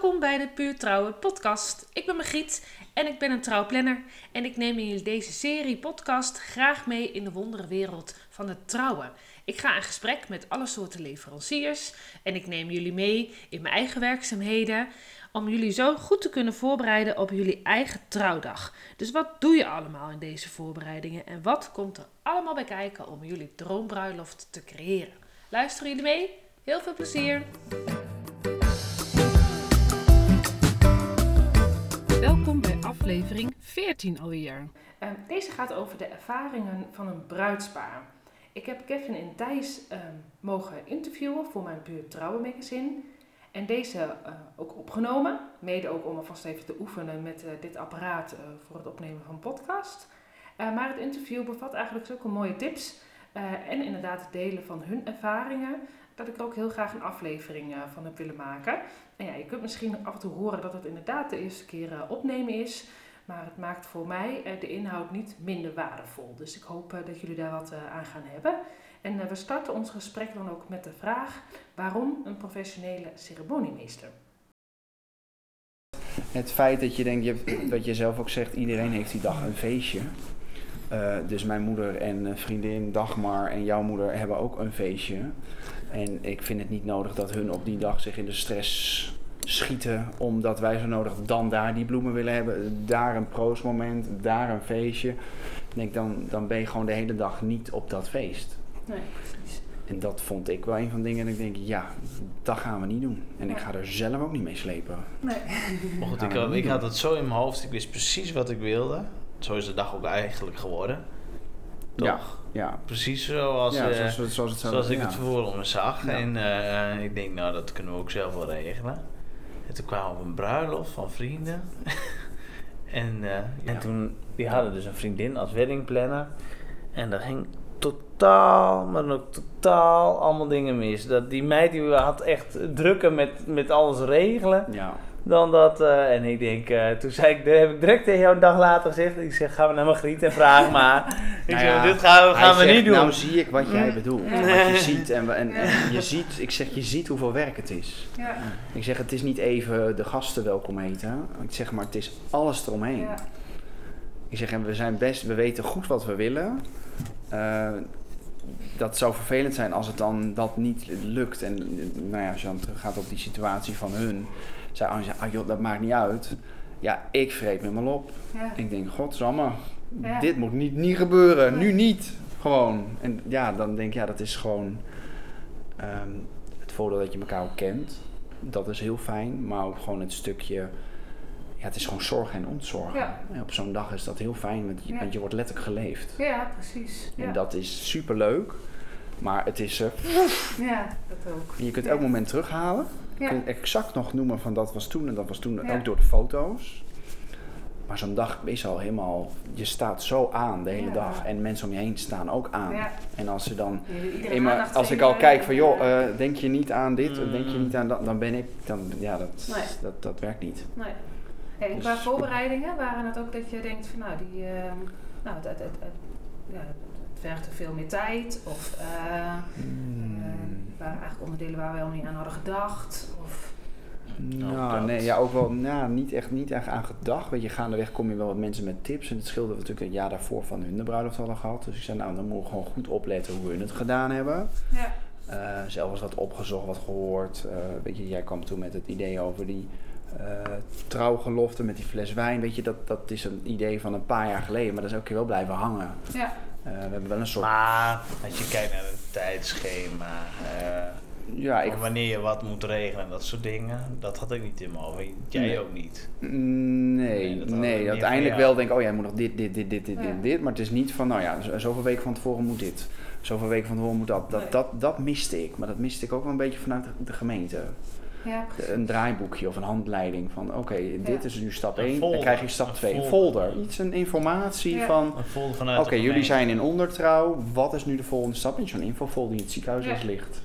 Welkom bij de Puur Trouwen podcast. Ik ben Margriet en ik ben een trouwplanner. En ik neem in deze serie podcast graag mee in de wonderenwereld van het trouwen. Ik ga in gesprek met alle soorten leveranciers en ik neem jullie mee in mijn eigen werkzaamheden om jullie zo goed te kunnen voorbereiden op jullie eigen trouwdag. Dus wat doe je allemaal in deze voorbereidingen en wat komt er allemaal bij kijken om jullie droombruiloft te creëren? Luisteren jullie mee? Heel veel plezier! Welkom bij aflevering 14 alweer. Ehm, deze gaat over de ervaringen van een bruidspaar. Ik heb Kevin en Thijs ehm, mogen interviewen voor mijn Buurt Trouwen magazine. En deze uh, ook opgenomen, mede ook om alvast even te oefenen met uh, dit apparaat uh, voor het opnemen van podcast. maar het interview bevat eigenlijk zulke mooie tips en inderdaad het delen van hun ervaringen, dat ik er ook heel graag een aflevering van heb willen maken. En ja, je kunt misschien af en toe horen dat het inderdaad de eerste keer opnemen is, maar het maakt voor mij de inhoud niet minder waardevol. Dus ik hoop dat jullie daar wat aan gaan hebben. En we starten ons gesprek dan ook met de vraag: waarom een professionele ceremoniemeester? Het feit dat je denkt, je, je zelf ook zegt, iedereen heeft die dag een feestje. Dus mijn moeder en vriendin Dagmar en jouw moeder hebben ook een feestje. En ik vind het niet nodig dat hun op die dag zich in de stress schieten, omdat wij zo nodig dan daar die bloemen willen hebben, daar een proostmoment, daar een feestje. Ik denk dan, dan ben je gewoon de hele dag niet op dat feest. Nee, precies. En dat vond ik wel een van de dingen. En ik denk, ja, dat gaan we niet doen. En ik ga er zelf ook niet mee slepen. Nee. Maar goed, ik, had, ik had het zo in mijn hoofd. Ik wist precies wat ik wilde. Zo is de dag ook eigenlijk geworden. Toch? Ja. Ja. Precies zoals, ja, zoals, uh, zoals, het zoals ik het voor me zag. En uh, ik denk, nou, dat kunnen we ook zelf wel regelen. En toen kwamen we op een bruiloft van vrienden. en, uh, en toen, die hadden dus een vriendin als weddingplanner. En daar ging totaal, maar ook totaal allemaal dingen mis. Dat die meid die had echt drukken met, met alles regelen. Ja. Dan dat, uh, en ik denk, uh, toen zei ik, heb ik direct tegen jou een dag later gezegd. Ik zeg, gaan we naar Margriet en vraag maar. ik nou zeg, dit gaan we, gaan we niet doen. Nou zie ik wat jij bedoelt. Wat je ziet en, en, en, je ziet, ik zeg, je ziet hoeveel werk het is. Ja. Ik zeg, het is niet even de gasten welkom heten. Ik zeg maar, het is alles eromheen. Ja. Ik zeg, en we zijn best, we weten goed wat we willen. Uh, dat zou vervelend zijn als het dan dat niet lukt. En nou ja, als je dan gaat op die situatie van hun, zei Anja, ah joh, dat maakt niet uit. Ja, ik vreet me maar op. Ja. Ik denk, godsamme, ja. dit moet niet, niet gebeuren, nu niet. Gewoon. En ja, dan denk ik, ja, dat is gewoon um, het voordeel dat je elkaar ook kent. Dat is heel fijn, maar ook gewoon het stukje ja, het is gewoon zorgen en ontzorgen. Ja. op zo'n dag is dat heel fijn, want je, want je wordt letterlijk geleefd. Ja, precies. En dat is super leuk, maar het is. Uh, ja, dat ook. En je kunt elk moment terughalen. Je kunt exact nog noemen van dat was toen en dat was toen, ook door de foto's. Maar zo'n dag is al helemaal, je staat zo aan de hele dag en mensen om je heen staan ook aan. En als ze dan, eenmaal, als ik al kijk van joh, uh, denk je niet aan dit, mm. denk je niet aan dat, dan ben ik, dan ja, dat, dat, dat werkt niet. Nee. En dus qua voorbereidingen waren het ook dat je denkt van nou, die, uh, nou het, het, het, ja, het vergt er veel meer tijd. Of uh, hmm. Waren eigenlijk onderdelen waar we al niet aan hadden gedacht. Of, nou, nee, ja, ook wel, nou, niet echt niet echt aan gedacht. Weet je, gaandeweg kom je wel wat mensen met tips. En het scheelde natuurlijk een jaar daarvoor van hun de bruiloft hadden gehad. Dus ik zei, nou, dan moeten we gewoon goed opletten hoe we het gedaan hebben. Ja. Uh, zelf eens wat opgezocht, wat gehoord. Uh, weet je, jij kwam toen met het idee over die uh, trouwgelofte met die fles wijn. Weet je, dat, dat is een idee van een paar jaar geleden, maar dat is ook wel blijven hangen. Ja. Uh, we hebben wel een soort. Maar als je kijkt naar een tijdschema. Uh, ja, ik... wanneer je wat moet regelen en dat soort dingen. Dat had ik niet in mijn hoofd. Jij nee. ook niet. Nee, nee, nee uiteindelijk wel denk ik, oh jij moet nog dit, dit, dit, dit, dit, ja. dit, dit. Maar het is niet van, nou ja, zoveel weken van tevoren moet dit. Zoveel weken van tevoren moet dat. Dat, nee. dat, dat miste ik. Maar dat miste ik ook wel een beetje vanuit de gemeente. Ja, een draaiboekje of een handleiding van oké, dit is nu stap 1, dan krijg je stap 2. Een folder. Iets, een informatie ja. van oké, jullie zijn in ondertrouw, wat is nu de volgende stap? In zo'n infofolder die in het ziekenhuis ligt.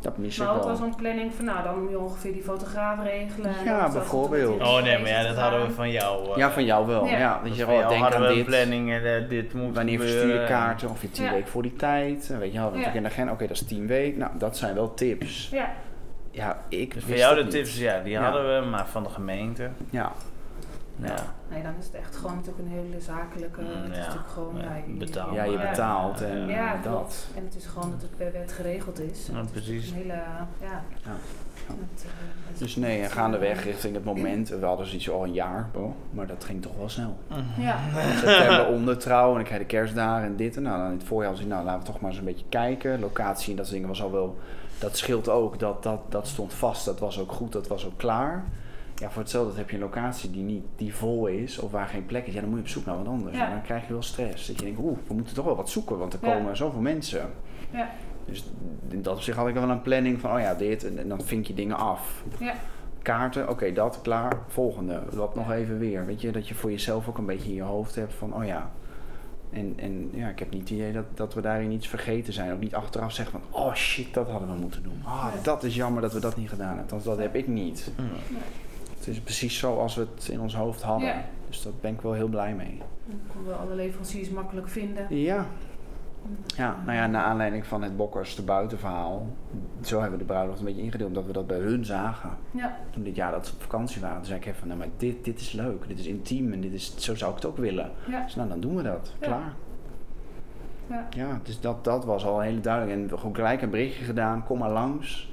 Dat mis maar ook wel zo'n planning van nou, dan moet je ongeveer die fotograaf regelen. Ja, bijvoorbeeld. Oh nee, maar ja, dat hadden we van jou. Uh, ja, van jou wel. Ja, ja dat je wel denkt aan dit. planning en uh, dit moet Wanneer verstuur je kaarten? Of je tien weken voor die tijd. Weet je, hadden we in de agenda, oké, dat is tien weken. Nou, dat zijn wel tips. Ja ja, ik dus voor jou de tips, ja, die hadden we, maar van de gemeente. Ja. Ja. Nee, dan is het echt gewoon natuurlijk een hele zakelijke. Mm, het is natuurlijk gewoon. Ja, je betaalt. Ja, je betaalt en ja, dat. En het is gewoon dat het per wet geregeld is. Ja, precies. Een hele, ja. Met, uh, dus nee, en gaandeweg richting het moment, we hadden zoiets al een jaar, bro, maar dat ging toch wel snel. Ja. September ondertrouw en ik krijg de kerstdagen en dit en nou, dan in het voorjaar ik, nou laten we toch maar eens een beetje kijken. Locatie en dat soort dingen was al wel dat scheelt ook. Dat, dat, dat stond vast, dat was ook goed, dat was ook klaar. Ja, voor hetzelfde heb je een locatie die, niet, die vol is of waar geen plek is. Ja, dan moet je op zoek naar wat anders. Ja. En dan krijg je wel stress. Dat je denkt, oeh, we moeten toch wel wat zoeken, want er komen zoveel mensen. Ja. Dus in dat opzicht had ik wel een planning van, oh ja, dit. En, dan vink je dingen af. Ja. Kaarten, oké, dat, klaar. Volgende. Wat nog even weer. Weet je, dat je voor jezelf ook een beetje in je hoofd hebt van, oh ja, en, en ja, ik heb niet het idee dat, dat we daarin iets vergeten zijn. Ook niet achteraf zeggen van, oh shit, dat hadden we moeten doen. Ah, dat is jammer dat we dat niet gedaan hebben. Want dat heb ik niet. Mm. Het is precies zoals we het in ons hoofd hadden. Dus daar ben ik wel heel blij mee. Dan konden we alle leveranciers makkelijk vinden. Ja. Ja, nou ja, naar aanleiding van het Bokkers de buitenverhaal. Zo hebben we de bruiloft een beetje ingedeeld, omdat we dat bij hun zagen. Ja. Toen dit jaar dat ze op vakantie waren, toen zei ik even, nou maar dit, dit is leuk, dit is intiem en dit is, zo zou ik het ook willen. Ja. Dus nou, dan doen we dat. Klaar. Ja. ja, dus dat, dat was al heel duidelijk. En we gewoon gelijk een berichtje gedaan, kom maar langs.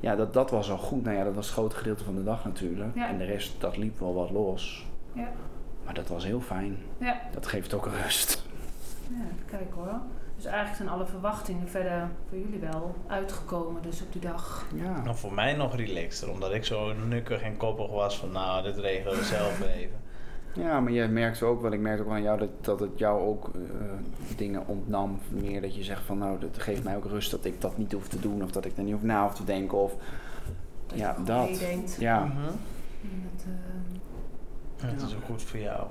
Ja, dat, dat was al goed. Nou ja, dat was het grote gedeelte van de dag natuurlijk. Ja. En de rest, dat liep wel wat los. Ja. Maar dat was heel fijn. Ja. Dat geeft ook rust. Ja, kijk hoor. Dus eigenlijk zijn alle verwachtingen verder voor jullie wel uitgekomen dus op die dag. Ja. Nou, voor mij nog relaxter, omdat ik zo nukkig en koppig was van nou, dit regelen we zelf even. Ja, maar je merkt ook wel, ik merk ook aan jou dat, dat het jou ook uh, dingen ontnam. Meer dat je zegt van nou, dat geeft mij ook rust dat ik dat niet hoef te doen of dat ik er niet hoef na hoef te denken. Of dat ja, je dat. Denkt. Ja. Mm -hmm. dat, uh, het is ook goed voor jou.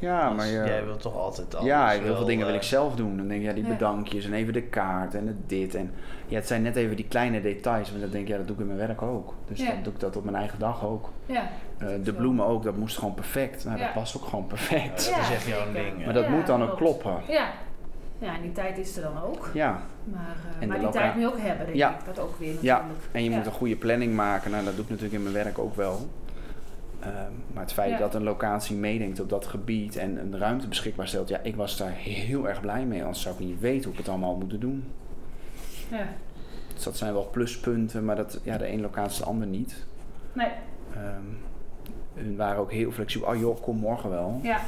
Ja, maar je, jij wil toch altijd al. Ja, heel veel dingen wil ik zelf doen. Dan denk je, ja, die bedankjes en even de kaart en het dit. En ja, het zijn net even die kleine details. Maar dan denk je, ja, dat doe ik in mijn werk ook. Dus dan doe ik dat op mijn eigen dag ook. Ja, uh, de bloemen ook, dat moest gewoon perfect. Nou, dat was ook gewoon perfect. Ja, dat is echt jouw ding. Maar dat moet dan ook kloppen. Ja. Ja, en die tijd is er dan ook. Ja. Maar, uh, maar die tijd moet je ook hebben, denk ja. ik. Dat ook weer natuurlijk. Ja, en je moet een goede planning maken. Nou, dat doe ik natuurlijk in mijn werk ook wel. Um, maar het feit dat een locatie meedenkt op dat gebied en een ruimte beschikbaar stelt, ja, ik was daar heel erg blij mee. Anders zou ik niet weten hoe ik het allemaal had moeten doen. Ja. Dus dat zijn wel pluspunten, maar dat, ja, de ene locatie de ander niet. Nee. Um, hun waren ook heel flexibel. Oh joh, kom morgen wel. Ja.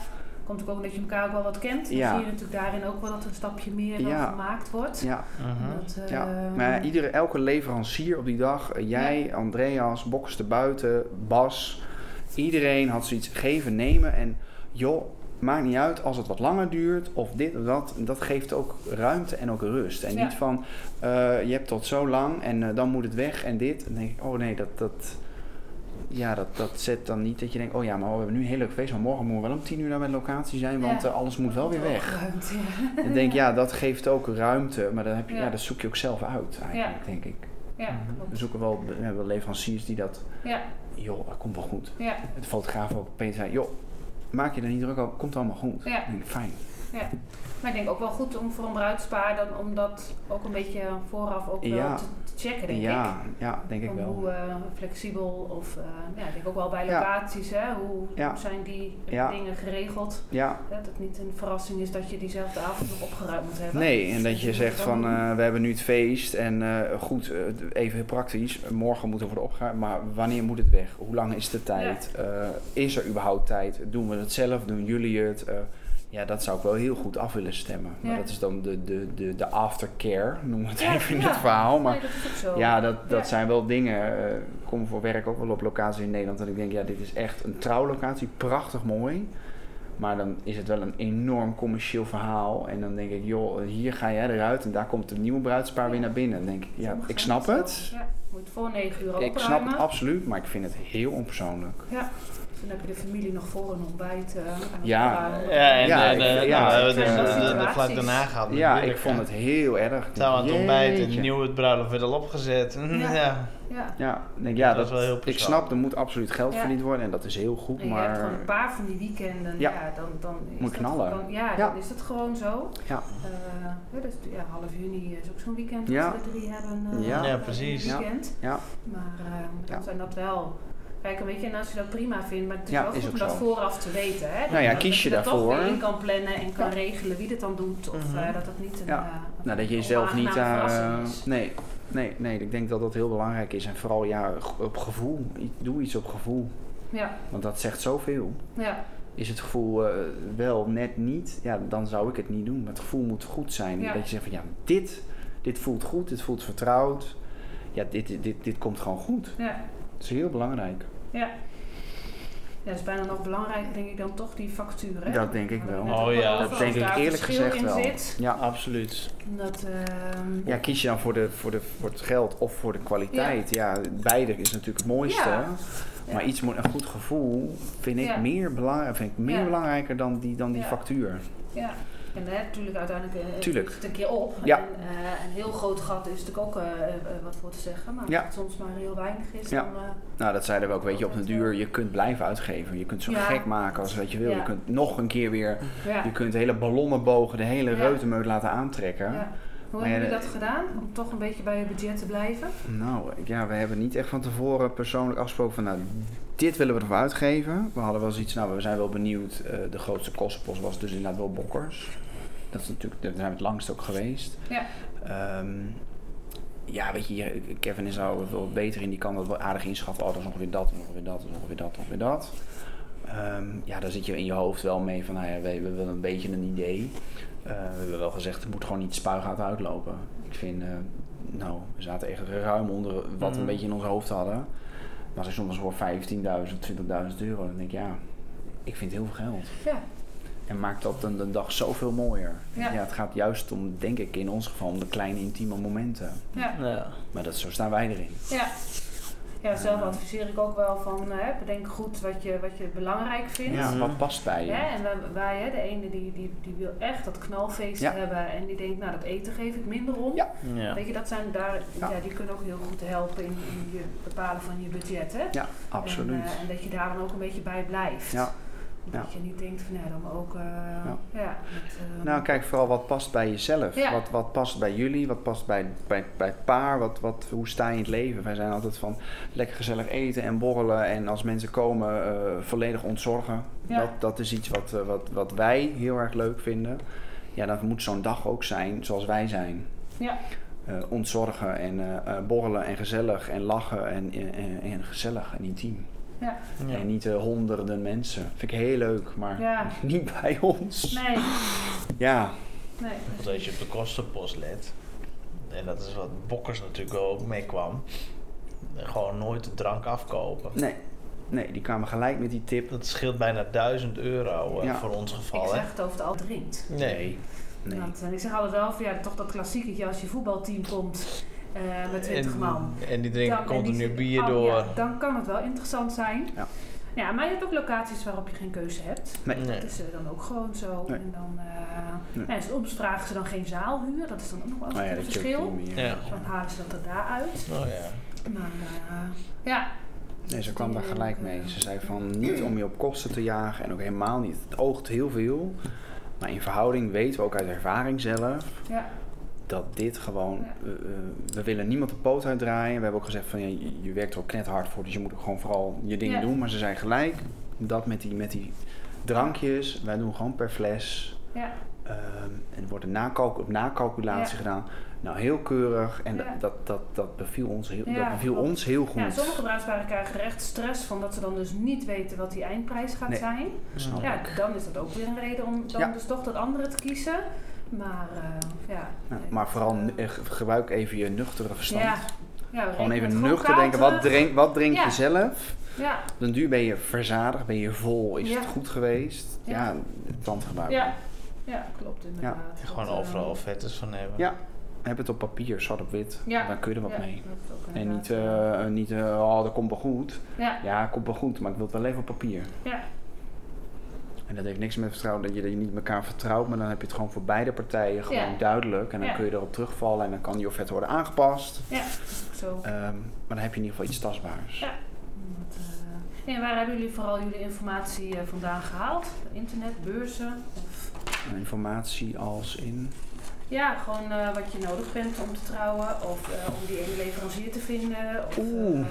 Komt ook dat je elkaar ook wel wat kent. Dan ja. zie je natuurlijk daarin ook wel dat er een stapje meer ja. gemaakt wordt. Ja. Dat, uh, ja. Maar iedere, elke leverancier op die dag, uh, jij, ja. Andreas, Bokkers de Buiten, Bas, iedereen had zoiets geven, nemen en joh, maakt niet uit als het wat langer duurt of dit of dat. Dat geeft ook ruimte en ook rust. En Ja. niet van uh, je hebt tot zo lang en uh, dan moet het weg en dit. En dan denk ik, oh nee, dat, dat, ja, dat, dat zet dan niet dat je denkt, oh ja, maar we hebben nu een heel leuk feest, maar morgen moeten we wel om tien uur naar mijn locatie zijn, want Ja. uh, alles moet wel weer weg. Ruimte, En ik denk, ja, dat geeft ook ruimte, maar dan heb je, ja. Ja. dat zoek je ook zelf uit eigenlijk, denk ik. ja, We klopt. zoeken wel, we hebben leveranciers die dat, Ja, joh, dat komt wel goed. ja, De fotograaf ook opeens zei, joh, maak je er niet druk over, komt allemaal goed. Ja. Denk, fijn. ja. Maar ik denk ook wel goed om voor een bruidspaar dan om dat ook een beetje vooraf ook Ja. te checken, denk ik. Ja, ja, denk ik wel. hoe eh, flexibel of eh, ja, ik denk ook wel bij Ja. locaties, hè, hoe, Ja. zijn die Ja. dingen geregeld? Ja, Hè, dat het niet een verrassing is dat je diezelfde avond nog opgeruimd moet hebben. nee, en dat je moet zegt van, eh, we hebben nu het feest en goed, even heel praktisch, morgen moet er worden opgeruimd, maar wanneer moet het weg? Hoe lang is de tijd? Is er überhaupt tijd? Doen we het zelf? Doen jullie het? Ja, dat zou ik wel heel goed af willen stemmen. Maar Ja. dat is dan de, de, de, de aftercare, noemen we het Ja, even in ja. het verhaal. Maar nee, dat is ook zo. Ja, dat, dat zijn wel dingen. eh, Ik kom voor werk ook wel op locaties in Nederland. En ik denk, ja, dit is echt een trouwlocatie. Prachtig mooi. Maar dan is het wel een enorm commercieel verhaal. En dan denk ik, joh, hier ga jij eruit. En daar komt een nieuwe bruidspaar weer naar binnen. Dan denk ik, ja, ik snap het. Ja, moet voor negen uur Ik snap opruimen. het absoluut. Maar ik vind het heel onpersoonlijk. Ja. Dan heb je de familie nog voor een ontbijt. Uh, ja. ja, en ja, de, ja, de, de, vlak daarna gehad. Ja, ik vond het heel erg. Zou aan het ontbijt en nieuw het bruiloft werd al opgezet. Ja. Ja, ja, denk, ja dat, is wel heel Ik snap, er moet absoluut geld verdiend worden en dat is heel goed. maar... je hebt gewoon een paar van die weekenden, ja, dan, dan is moet knallen. Gewoon, ja, dan is het gewoon zo. Ja. Uh, dus, ja, half juni is ook zo'n weekend dat we drie hebben. Uh, ja. ja, precies. Weekend. Ja. Maar uh, dan zijn dat wel Kijk, weet je, en als je dat prima vindt, maar het is ja, wel goed om dat vooraf te weten. Hè? Nou ja, kies je, je daarvoor. Dat je in kan plannen en kan regelen wie het dan doet. Of mm -hmm. dat het niet een. Ja. Uh, nou, dat je jezelf niet. Uh, nee, nee, nee, ik denk dat dat heel belangrijk is. En vooral ja, op gevoel. Doe iets op gevoel. Ja. Want dat zegt zoveel. Ja. Is het gevoel uh, wel net niet, ja, dan zou ik het niet doen. Maar het gevoel moet goed zijn. Ja. Dat je zegt van ja, dit, dit voelt goed, dit voelt vertrouwd. Ja, dit, dit, dit, dit komt gewoon goed. Ja. Dat is heel belangrijk. Ja. Ja, dat is bijna nog belangrijker, denk ik, dan toch die facturen. Dat denk ik wel. Oh ja, dat denk ik eerlijk gezegd wel. Zit, ja, absoluut. Dat, uh, ja, kies je dan voor, de, voor, de, voor het geld of voor de kwaliteit? Ja, beide is natuurlijk het mooiste. Ja. Maar iets moet een goed gevoel vind ik meer belangrijk, vind ik meer belangrijker dan die, dan die factuur. Ja. En natuurlijk uiteindelijk uh, Tuurlijk. het een keer op. Ja. En, uh, een heel groot gat is natuurlijk ook uh, wat voor te zeggen. Maar het soms maar heel weinig is, ja. dan... nou, dat zeiden we ook. Weet je, op de duur, je kunt blijven uitgeven. Je kunt zo gek maken als wat je wil. Je kunt nog een keer weer... Je kunt hele ballonnenbogen, de hele reutemeut laten aantrekken. Hoe hebben jullie dat gedaan? Om toch een beetje bij je budget te blijven? Nou, ja, we hebben niet echt van tevoren persoonlijk afgesproken van... Nou, dit willen we ervoor uitgeven. We hadden wel zoiets, nou, we zijn wel benieuwd. de grootste kostenpost was dus inderdaad wel bokkers. Dat is natuurlijk, daar zijn we het langst ook geweest. Ja. Um, ja, weet je, Kevin is al veel beter in. Die kan dat wel aardig inschatten. Oh, dat is ongeveer dat, ongeveer dat, ongeveer dat, ongeveer dat. Um, ja, daar zit je in je hoofd wel mee van, nou ja, we, we willen een beetje een idee. Uh, we hebben wel gezegd, het moet gewoon niet spuigaat uitlopen. Ik vind, uh, nou, we zaten echt ruim onder wat we een mhm. beetje in ons hoofd hadden. Maar als ik soms voor 15.000, 20.000 euro, dan denk ik, ja, ik vind heel veel geld. Ja. En maakt dat de, de dag zoveel mooier. Ja. het gaat juist om, denk ik in ons geval, om de kleine intieme momenten. Ja. ja. Maar dat, zo staan wij erin. Ja. Ja, zelf adviseer ik ook wel van hè, bedenk goed wat je, wat je belangrijk vindt. Ja, wat past bij je. en wij, hè, de ene die, die, die wil echt dat knalfeest hebben en die denkt, nou dat eten geef ik minder om. Ja. Weet je, dat zijn daar, ja. die kunnen ook heel goed helpen in, in je bepalen van je budget. Hè? Ja, absoluut. En, uh, en, dat je daar dan ook een beetje bij blijft. Ja. Dat je niet denkt van ja, dan ook. Uh, ja. met, uh, nou, kijk vooral wat past bij jezelf. Wat, wat past bij jullie, wat past bij, bij, bij het paar, wat, wat, hoe sta je in het leven? Wij zijn altijd van lekker gezellig eten en borrelen en als mensen komen uh, volledig ontzorgen. Dat, dat is iets wat, wat, wat wij heel erg leuk vinden. Ja, dat moet zo'n dag ook zijn zoals wij zijn. Ja. ontzorgen en borrelen en gezellig en lachen en, en, en gezellig en intiem. Ja. En niet uh, honderden mensen. Vind ik heel leuk, maar niet bij ons. Nee. Ja. Nee. Want als je op de kostenpost let, en dat is wat Bokkers natuurlijk ook mee kwam, gewoon nooit de drank afkopen. Nee. Nee, die kwamen gelijk met die tip. Dat scheelt bijna 1000 euro uh, voor ons geval. Ik zeg het over het al drinkt. Nee. nee. Want, uh, ik zeg altijd wel van ja, toch dat klassieketje als je voetbalteam komt uh, met 20 man. En die drinken continu bier oh, door. Ja, dan kan het wel interessant zijn. Ja. Ja, maar je hebt ook locaties waarop je geen keuze hebt. Nee. Dat is uh, dan ook gewoon zo. Nee. En dan, uh, nee. soms vragen ze dan geen zaalhuur. Dat is dan ook nog wel oh, ja, een verschil. Ja. Dan halen ze dat er daaruit. Oh ja. Maar ja. Nee, ze kwam daar gelijk mee. Ze zei van niet om je op kosten te jagen en ook helemaal niet. Het oogt heel veel. Maar in verhouding weten we ook uit ervaring zelf. Ja dat dit gewoon. Uh, we willen niemand de poot uitdraaien. We hebben ook gezegd van ja, je, je werkt er ook net hard voor, dus je moet ook gewoon vooral je dingen doen. Maar ze zijn gelijk. Dat met die, met die drankjes, wij doen gewoon per fles. Ja. Um, en er wordt een nakalk op nakalculatie gedaan. Nou, heel keurig. En dat, dat, dat, dat beviel, ons heel, dat beviel ons heel goed. Ja, sommige bruidsparen krijgen er echt stress van dat ze dan dus niet weten wat die eindprijs gaat zijn. Ja, dan is dat ook weer een reden om dan dus toch dat andere te kiezen. Maar uh, ja. Maar vooral uh, gebruik even je nuchtere verstand. Ja. ja gewoon even nuchter denken, wat drink, wat drink je zelf? Ja. Dan duur ben je verzadigd, ben je vol, is het goed geweest? Ja, tandgebruik. Ja. ja, klopt inderdaad. Gewoon overal vettes van hebben. Ja. heb het op papier, zwart op wit. Ja. Dan kun je er wat mee. En niet, uh, niet uh, oh, dat komt wel goed. Ja. ja, komt wel goed, maar ik wil het wel even op papier. Ja. En dat heeft niks met vertrouwen dat je, dat je niet elkaar vertrouwt, maar dan heb je het gewoon voor beide partijen gewoon duidelijk. En dan kun je erop terugvallen en dan kan die offerte worden aangepast. Ja, zo. Um, maar dan heb je in ieder geval iets tastbaars. Ja. En waar hebben jullie vooral jullie informatie vandaan gehaald? Internet, beurzen? Of? Informatie als in? Ja, gewoon uh, wat je nodig bent om te trouwen of om die ene leverancier te vinden. Of, Oeh.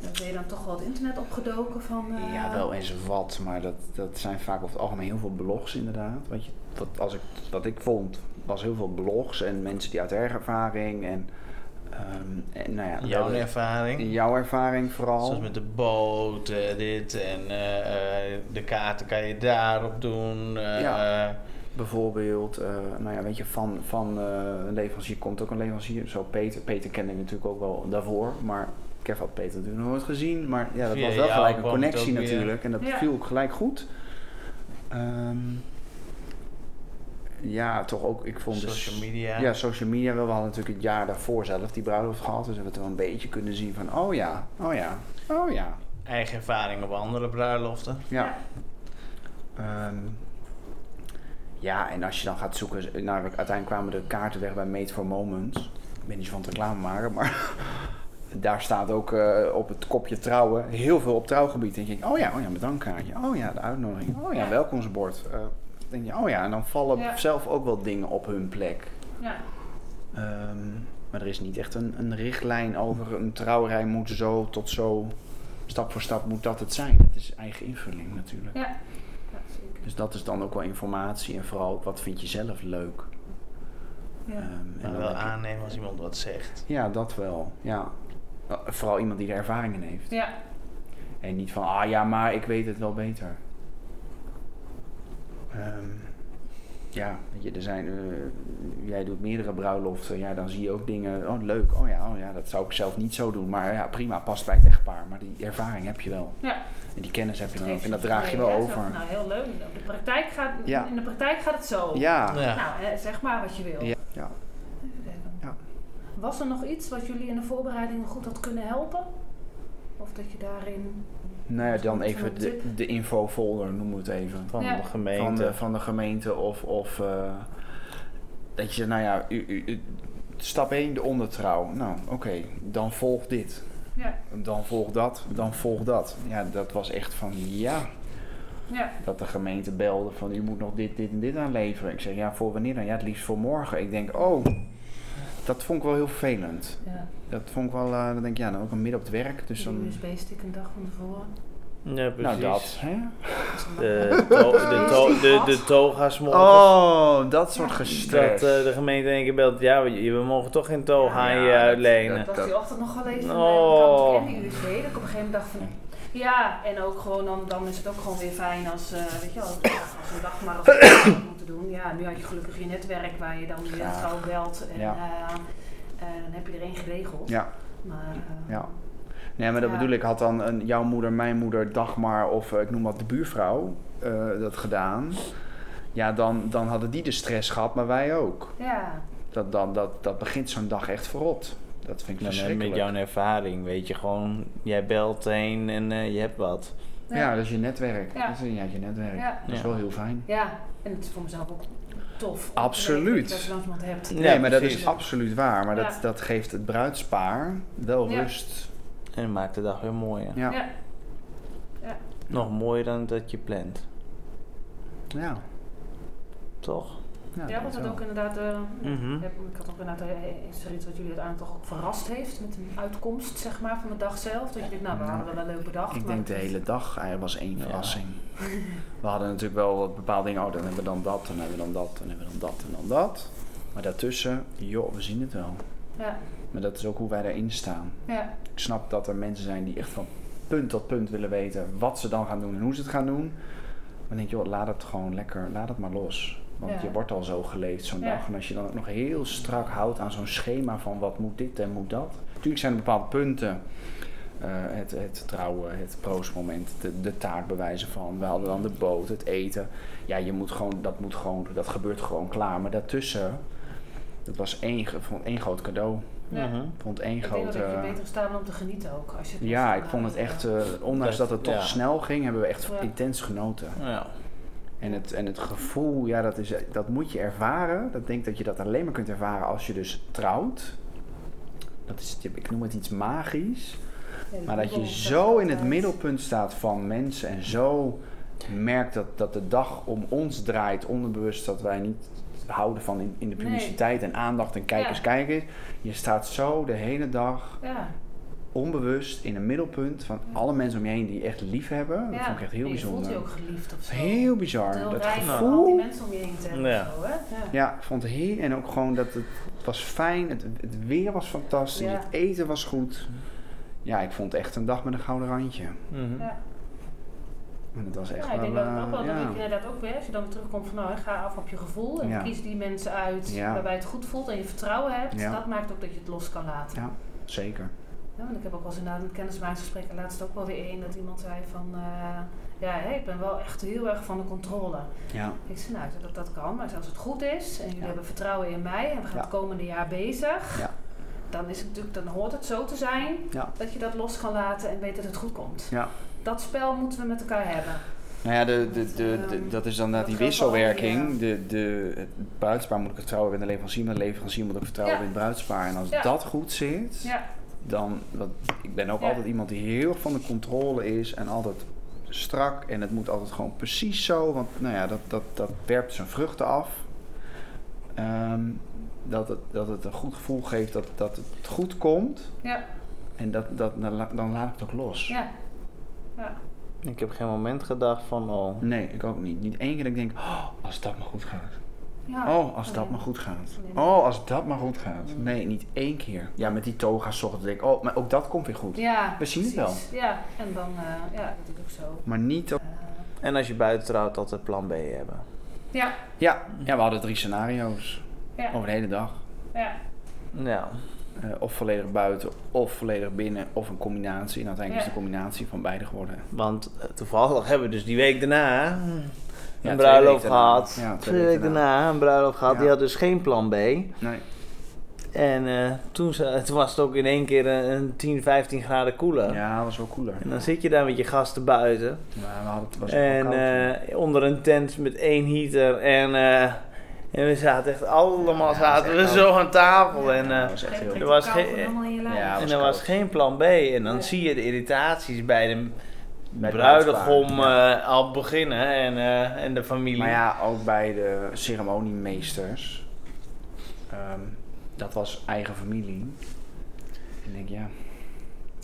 Uh, ben je dan toch wel het internet opgedoken van... Uh... Ja, wel eens wat, maar dat, dat zijn vaak over het algemeen heel veel blogs inderdaad. Wat, je, wat, als ik, wat ik vond, was heel veel blogs en mensen die uit ervaring en... Um, en nou ja, jouw ervaring? Jouw ervaring vooral. Zoals met de boot, dit en de kaarten kan je daarop doen. ja bijvoorbeeld, uh, nou ja, weet je, van, van uh, een leverancier komt ook een leverancier. Zo Peter, Peter kende ik natuurlijk ook wel daarvoor, maar Kev had Peter natuurlijk nooit gezien. Maar ja, dat was wel gelijk een connectie natuurlijk en dat viel ook gelijk goed. Um, ja, toch ook, ik vond dus- Social dus, media. Ja, social media wel. We hadden natuurlijk het jaar daarvoor zelf die bruiloft gehad, dus we hebben het wel een beetje kunnen zien van, oh ja, oh ja, oh ja. Eigen ervaring op andere bruiloften. Ja. Um, ja, en als je dan gaat zoeken, nou, uiteindelijk kwamen de kaarten weg bij Made for Moments. Ik ben niet van het reclame maken, maar daar staat ook uh, op het kopje trouwen heel veel op trouwgebied. En denk je, oh ja, oh ja, bedankkaartje. Oh ja, de uitnodiging. Oh ja, welkomstbord. Uh, denk je, oh ja, en dan vallen zelf ook wel dingen op hun plek. Ja. Um, maar er is niet echt een, een richtlijn over een trouwerij moet zo tot zo. Stap voor stap moet dat het zijn. Het is eigen invulling natuurlijk. Ja. Dus dat is dan ook wel informatie en vooral wat vind je zelf leuk. Ja. Um, en wel aannemen als iemand wat zegt. Ja, dat wel. Ja. Vooral iemand die er ervaring in heeft. Ja. En niet van, ah ja, maar ik weet het wel beter. Um, ja, weet je, er zijn, uh, jij doet meerdere bruiloften, ja, dan zie je ook dingen, oh leuk, oh ja, oh ja, dat zou ik zelf niet zo doen, maar ja, prima, past bij het echtpaar, maar die ervaring heb je wel. Ja. En die kennis heb je dan ook en dat draag je wel over. Nou, heel leuk. De praktijk gaat, ja. In de praktijk gaat het zo. Ja. ja. Nou, zeg maar wat je wil. Ja. Was er nog iets wat jullie in de voorbereidingen goed had kunnen helpen? Of dat je daarin nou ja, dan even de, de infofolder, noem het even. Van de gemeente. Van de, van de gemeente of, of uh, dat je, nou ja, u, u, stap 1, de ondertrouw. Nou, oké, dan volg dit. Ja. Dan volg dat, dan volg dat. Ja, dat was echt van ja. ja. Dat de gemeente belde van u moet nog dit, dit en dit aanleveren. Ik zeg ja, voor wanneer dan? Ja, het liefst voor morgen. Ik denk, oh, dat vond ik wel heel vervelend. Ja. Dat vond ik wel, uh, dan denk ik, ja, dan ook een midden op het werk. Dus dan... USB-stick een dag van tevoren. Ja, precies. Nou, dat, hè? De, to de, to de, de toga's mogen. Oh, dat soort gestres. Dat uh, de gemeente één keer belt, ja, we, we mogen toch geen toga aan je uitlenen. Dat was die ochtend nog wel even. Oh. Ik die USB, dat ik op een gegeven moment dacht van... Ja, en ook gewoon, dan, dan is het ook gewoon weer fijn als, uh, weet je wel, als een dag maar als doen. Ja, nu had je gelukkig je netwerk waar je dan weer ja. trouw belt en ja. uh, dan heb je er één geregeld. Ja. Maar, ja. Nee, maar dat bedoel ik, had dan een, jouw moeder, mijn moeder, Dagmar of ik noem wat de buurvrouw dat gedaan. Ja, dan, dan hadden die de stress gehad, maar wij ook. Ja. Dat, dan, dat, dat begint zo'n dag echt verrot. Dat vind ik verschrikkelijk. Met jouw ervaring weet je gewoon, jij belt heen en uh, je hebt wat. Ja. ja, dat is je netwerk. Ja. Dat is ja, je netwerk. Ja. Dat is wel heel fijn. Ja, en het is voor mezelf ook tof. Absoluut. Dat je iemand hebt. Nee, maar dat is absoluut waar. Maar dat, dat geeft het bruidspaar wel rust. En maakt de dag weer mooier. Ja. ja. Nog mooier dan dat je plant. Ja. Toch? Ja, ja want het ook inderdaad, uh, mm ik had ook inderdaad, uh, is er iets wat jullie uiteindelijk toch ook verrast heeft met een uitkomst, zeg maar, van de dag zelf? Dat je denkt, nou, we hadden wel een leuke dag. Ik denk de hele dag, er was één verrassing. we hadden natuurlijk wel wat bepaalde dingen, oh, dan hebben we dan dat, dan hebben we dan dat, dan hebben we dan dat en dan dat. Maar daartussen, joh, we zien het wel. Ja. Maar dat is ook hoe wij erin staan. Ja. Ik snap dat er mensen zijn die echt van punt tot punt willen weten wat ze dan gaan doen en hoe ze het gaan doen. Maar denk je, joh, laat het gewoon lekker, laat het maar los. Want je wordt al zo geleefd zo'n dag. En als je dan ook nog heel strak houdt aan zo'n schema van wat moet dit en moet dat. Natuurlijk zijn er bepaalde punten. Uh, het, het trouwen, het proostmoment, de, de taart bewijzen van. We hadden dan de boot, het eten. Ja, je moet gewoon, dat moet gewoon, dat gebeurt gewoon klaar. Maar daartussen, dat was één, vond één groot cadeau. Ja. Mhm. Ik vond één ik grote... denk dat je beter staan om te genieten ook. Als je ja, ik vond het echt, uh, ondanks dat het toch snel ging, hebben we echt intens genoten. Ja. En het, en het gevoel, ja, dat, is, dat moet je ervaren. Dat denk dat je dat alleen maar kunt ervaren als je dus trouwt. Dat is, ik noem het iets magisch. maar dat je zo in het middelpunt staat van mensen en zo merkt dat, dat de dag om ons draait, onderbewust dat wij niet houden van in, in de publiciteit en aandacht en kijkers, ja. kijkers. Je staat zo de hele dag ja. Onbewust in een middelpunt van alle mensen om je heen die je echt lief hebben. Dat vond ik echt heel bijzonder. Je voelt je ook geliefd of zo. Heel bizar. dat gevoel. die mensen om je heen te hebben. Ja. Zo, hè? ja. vond het heel. En ook gewoon dat het, was fijn. Het, het weer was fantastisch. Het eten was goed. Ja, ik vond het echt een dag met een gouden randje. Mm -hmm. En dat was echt ja, ik denk dat ook wel, ja. dat ik inderdaad ook weer, als je dan terugkomt van nou, ga af op je gevoel en kies die mensen uit waarbij het goed voelt en je vertrouwen hebt, dat maakt ook dat je het los kan laten. Ja, zeker. Ja, want ik heb ook wel eens inderdaad een kennismakingsgesprek laatst ook wel weer één dat iemand zei van uh, ja, hey, ik ben wel echt heel erg van de controle. Ja. Ik zei nou, dat, dat kan, maar als het goed is en jullie hebben vertrouwen in mij en we gaan het komende jaar bezig, ja. dan is het natuurlijk, dan hoort het zo te zijn dat je dat los kan laten en weet dat het goed komt. Ja dat spel moeten we met elkaar hebben. Nou ja, de, de, de, ehm, dat is dan dat die wisselwerking. De, de, het bruidspaar moet ik vertrouwen in de leverancier, maar de leverancier moet ik vertrouwen in het bruidspaar. En als dat goed zit, ja. Dan. Wat, ik ben ook altijd iemand die heel erg van de controle is en altijd strak. En het moet altijd gewoon precies zo, want nou ja, dat, dat, dat werpt zijn vruchten af. Ehm, dat, het, dat het een goed gevoel geeft dat, dat het goed komt. Ja. En dat, dat, dan, dan laat ik het ook los. Ja. Ja. Ik heb geen moment gedacht van, oh... Nee, ik ook niet. Niet één keer dat ik denk, oh, als dat maar goed gaat. Ja. Oh, als dat maar goed gaat. Oh, als dat maar goed gaat. Nee, niet één keer. Ja, met die toga zocht denk ik, oh, maar ook dat komt weer goed. Ja, We zien het wel. Ja, en dan, uh, ja, dat is ook zo. Maar niet op... En als je buiten trouwt, altijd plan B hebben. Ja. Ja, ja we hadden drie scenario's. Ja. Over de hele dag. Ja. Ja. Uh, of volledig buiten, of volledig binnen, of een combinatie. En uiteindelijk is de combinatie van beide geworden. Want uh, toevallig hebben we dus die week daarna een ja, bruiloft gehad. Ja, twee, weken daarna een bruiloft gehad. Die had dus geen plan B. Nee. En uh, toen, toen, was het ook in één keer een, 10, 15 graden koeler. Ja, dat was wel koeler. En dan zit je daar met je gasten buiten. Ja, we hadden, het was en onder een tent met één heater en en we zaten echt allemaal zaten we zo aan tafel. en uh, was echt heel er was ja, en er was geen plan B. En dan zie je de irritaties bij de bij bruidegom uh, al beginnen en, uh, en de familie. Maar ja, ook bij de ceremoniemeesters. Um, dat was eigen familie. Ik denk ja.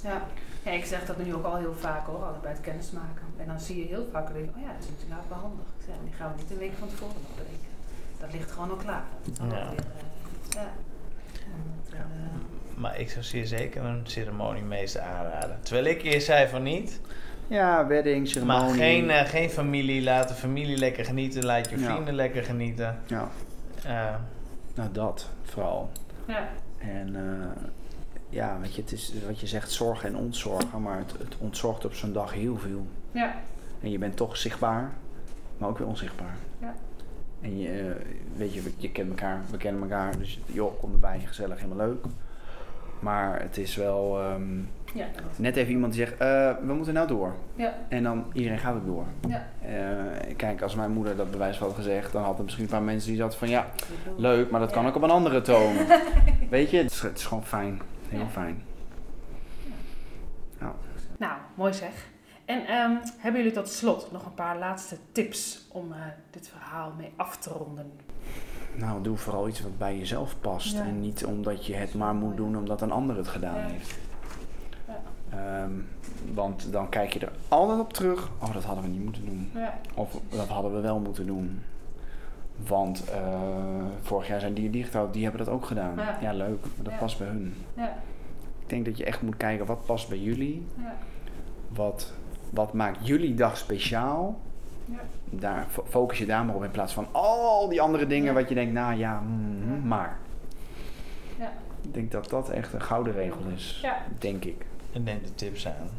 Ja. ja, ik zeg dat nu ook al heel vaak hoor, altijd bij het kennismaken. En dan zie je heel vaak, denk oh ja, dat is natuurlijk wel handig. Ik zeg, die gaan we niet een week van tevoren nog bedenken dat ligt gewoon al klaar. Ja. Weer, uh, ja. ja. Maar ik zou zeer zeker een ceremoniemeester aanraden. Terwijl ik eerst zei van niet. Ja, wedding, ceremonie. Maar geen, uh, geen familie. Laat de familie lekker genieten. Laat je vrienden lekker genieten. Ja. Uh. Nou, dat vooral. Ja. En ja, weet je, het is wat je zegt, zorgen en ontzorgen. Maar het, het ontzorgt op zo'n dag heel veel. Ja. En je bent toch zichtbaar, maar ook weer onzichtbaar. Ja. En je, eh, weet je, je kent elkaar, we kennen elkaar. Dus joh, kom erbij, gezellig, helemaal leuk. Maar het is wel ehm, ja, net even iemand die zegt, uh, we moeten nou door. Ja. En dan iedereen gaat het door. Ja. Uh, kijk, als mijn moeder dat bewijs had gezegd, dan had er misschien een paar mensen die zaten van ja, leuk, maar dat kan ook op een andere toon. Weet je, het is, het is gewoon fijn. Heel fijn. Nou, mooi zeg. En um, hebben jullie tot slot nog een paar laatste tips om uh, dit verhaal mee af te ronden? Nou, doe vooral iets wat bij jezelf past. En niet omdat je het maar moet doen omdat een ander het gedaan heeft. Ja. Um, want dan kijk je er altijd op terug. Oh, dat hadden we niet moeten doen. Of dat hadden we wel moeten doen. Want uh, vorig jaar zijn die getrouwd, die hebben dat ook gedaan. Ja, leuk, maar dat past bij hun. Ik denk dat je echt moet kijken wat past bij jullie. Wat wat maakt jullie dag speciaal? Ja. Daar focus je daar maar op in plaats van al die andere dingen wat je denkt, nou ja, mm, maar. Ja. Ik denk dat dat echt een gouden regel is, ja. denk ik. En neem de tips aan.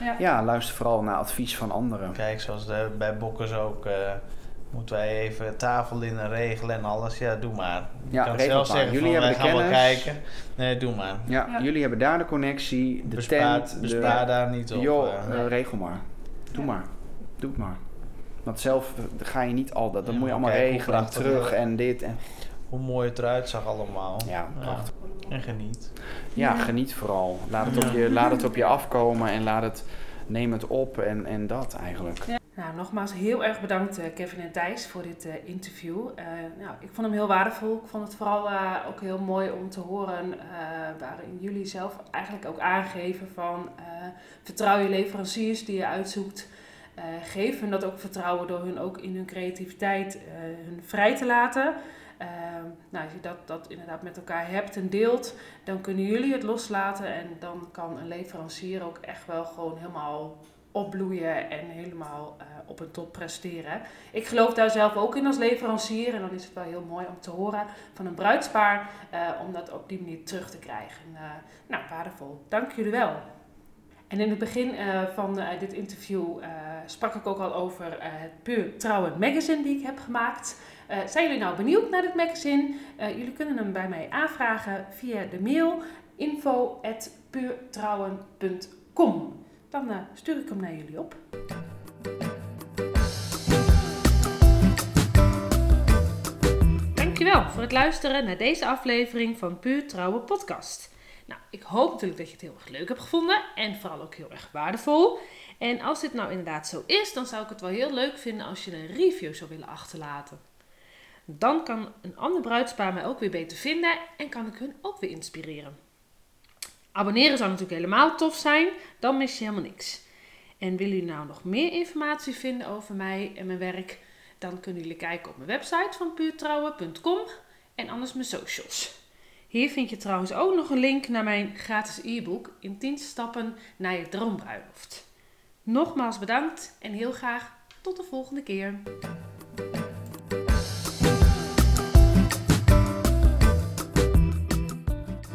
Ja. ja, luister vooral naar advies van anderen. Kijk, zoals de, bij Bokkers ook, uh, moeten wij even tafellinnen regelen en alles. Ja, doe maar. Je ja, kan zelf zeggen jullie van, hebben wij gaan wel kijken. Nee, doe maar. Ja, jullie hebben daar de connectie, de bespaar, tent. Bespaar daar niet op. Joh, uh, regel maar. Doe maar. Doe het maar. Want zelf ga je niet al dat. Dan moet je allemaal regelen en terug en dit. En... Hoe mooi het eruit zag allemaal. Ja, prachtig. En geniet. Ja, geniet vooral. Laat het, op je, laat het op je afkomen en laat het, neem het op en, en dat eigenlijk. Nou, nogmaals heel erg bedankt uh, Kevin en Thijs voor dit uh, interview. Uh, nou, ik vond hem heel waardevol. Ik vond het vooral ook heel mooi om te horen waarin jullie zelf eigenlijk ook aangeven van vertrouw je leveranciers die je uitzoekt. geef hun dat ook vertrouwen door hun ook in hun creativiteit hun vrij te laten. Nou, als je dat, dat inderdaad met elkaar hebt en deelt, dan kunnen jullie het loslaten en dan kan een leverancier ook echt wel gewoon helemaal opbloeien en helemaal uh, op een top presteren. Ik geloof daar zelf ook in als leverancier en dan is het wel heel mooi om te horen van een bruidspaar uh, om dat op die manier terug te krijgen. Uh, nou, waardevol. Dank jullie wel. En in het begin van dit interview sprak ik ook al over het Puur Trouwen magazine die ik heb gemaakt. Zijn jullie nou benieuwd naar dit magazine? jullie kunnen hem bij mij aanvragen via de mail info.puurtrouwen.com dan uh, stuur ik hem naar jullie op. Dankjewel voor het luisteren naar deze aflevering van Puur Trouwe Podcast. Nou, ik hoop natuurlijk dat je het heel erg leuk hebt gevonden en vooral ook heel erg waardevol. En als dit nou inderdaad zo is, dan zou ik het wel heel leuk vinden als je een review zou willen achterlaten. Dan kan een ander bruidspaar mij ook weer beter vinden en kan ik hun ook weer inspireren. Abonneren zou natuurlijk helemaal tof zijn, dan mis je helemaal niks. En willen jullie nou nog meer informatie vinden over mij en mijn werk, dan kunnen jullie kijken op mijn website van puurtrouwen.com en anders mijn socials. Hier vind je trouwens ook nog een link naar mijn gratis e-book in 10 stappen naar je droombruiloft. Nogmaals bedankt en heel graag tot de volgende keer.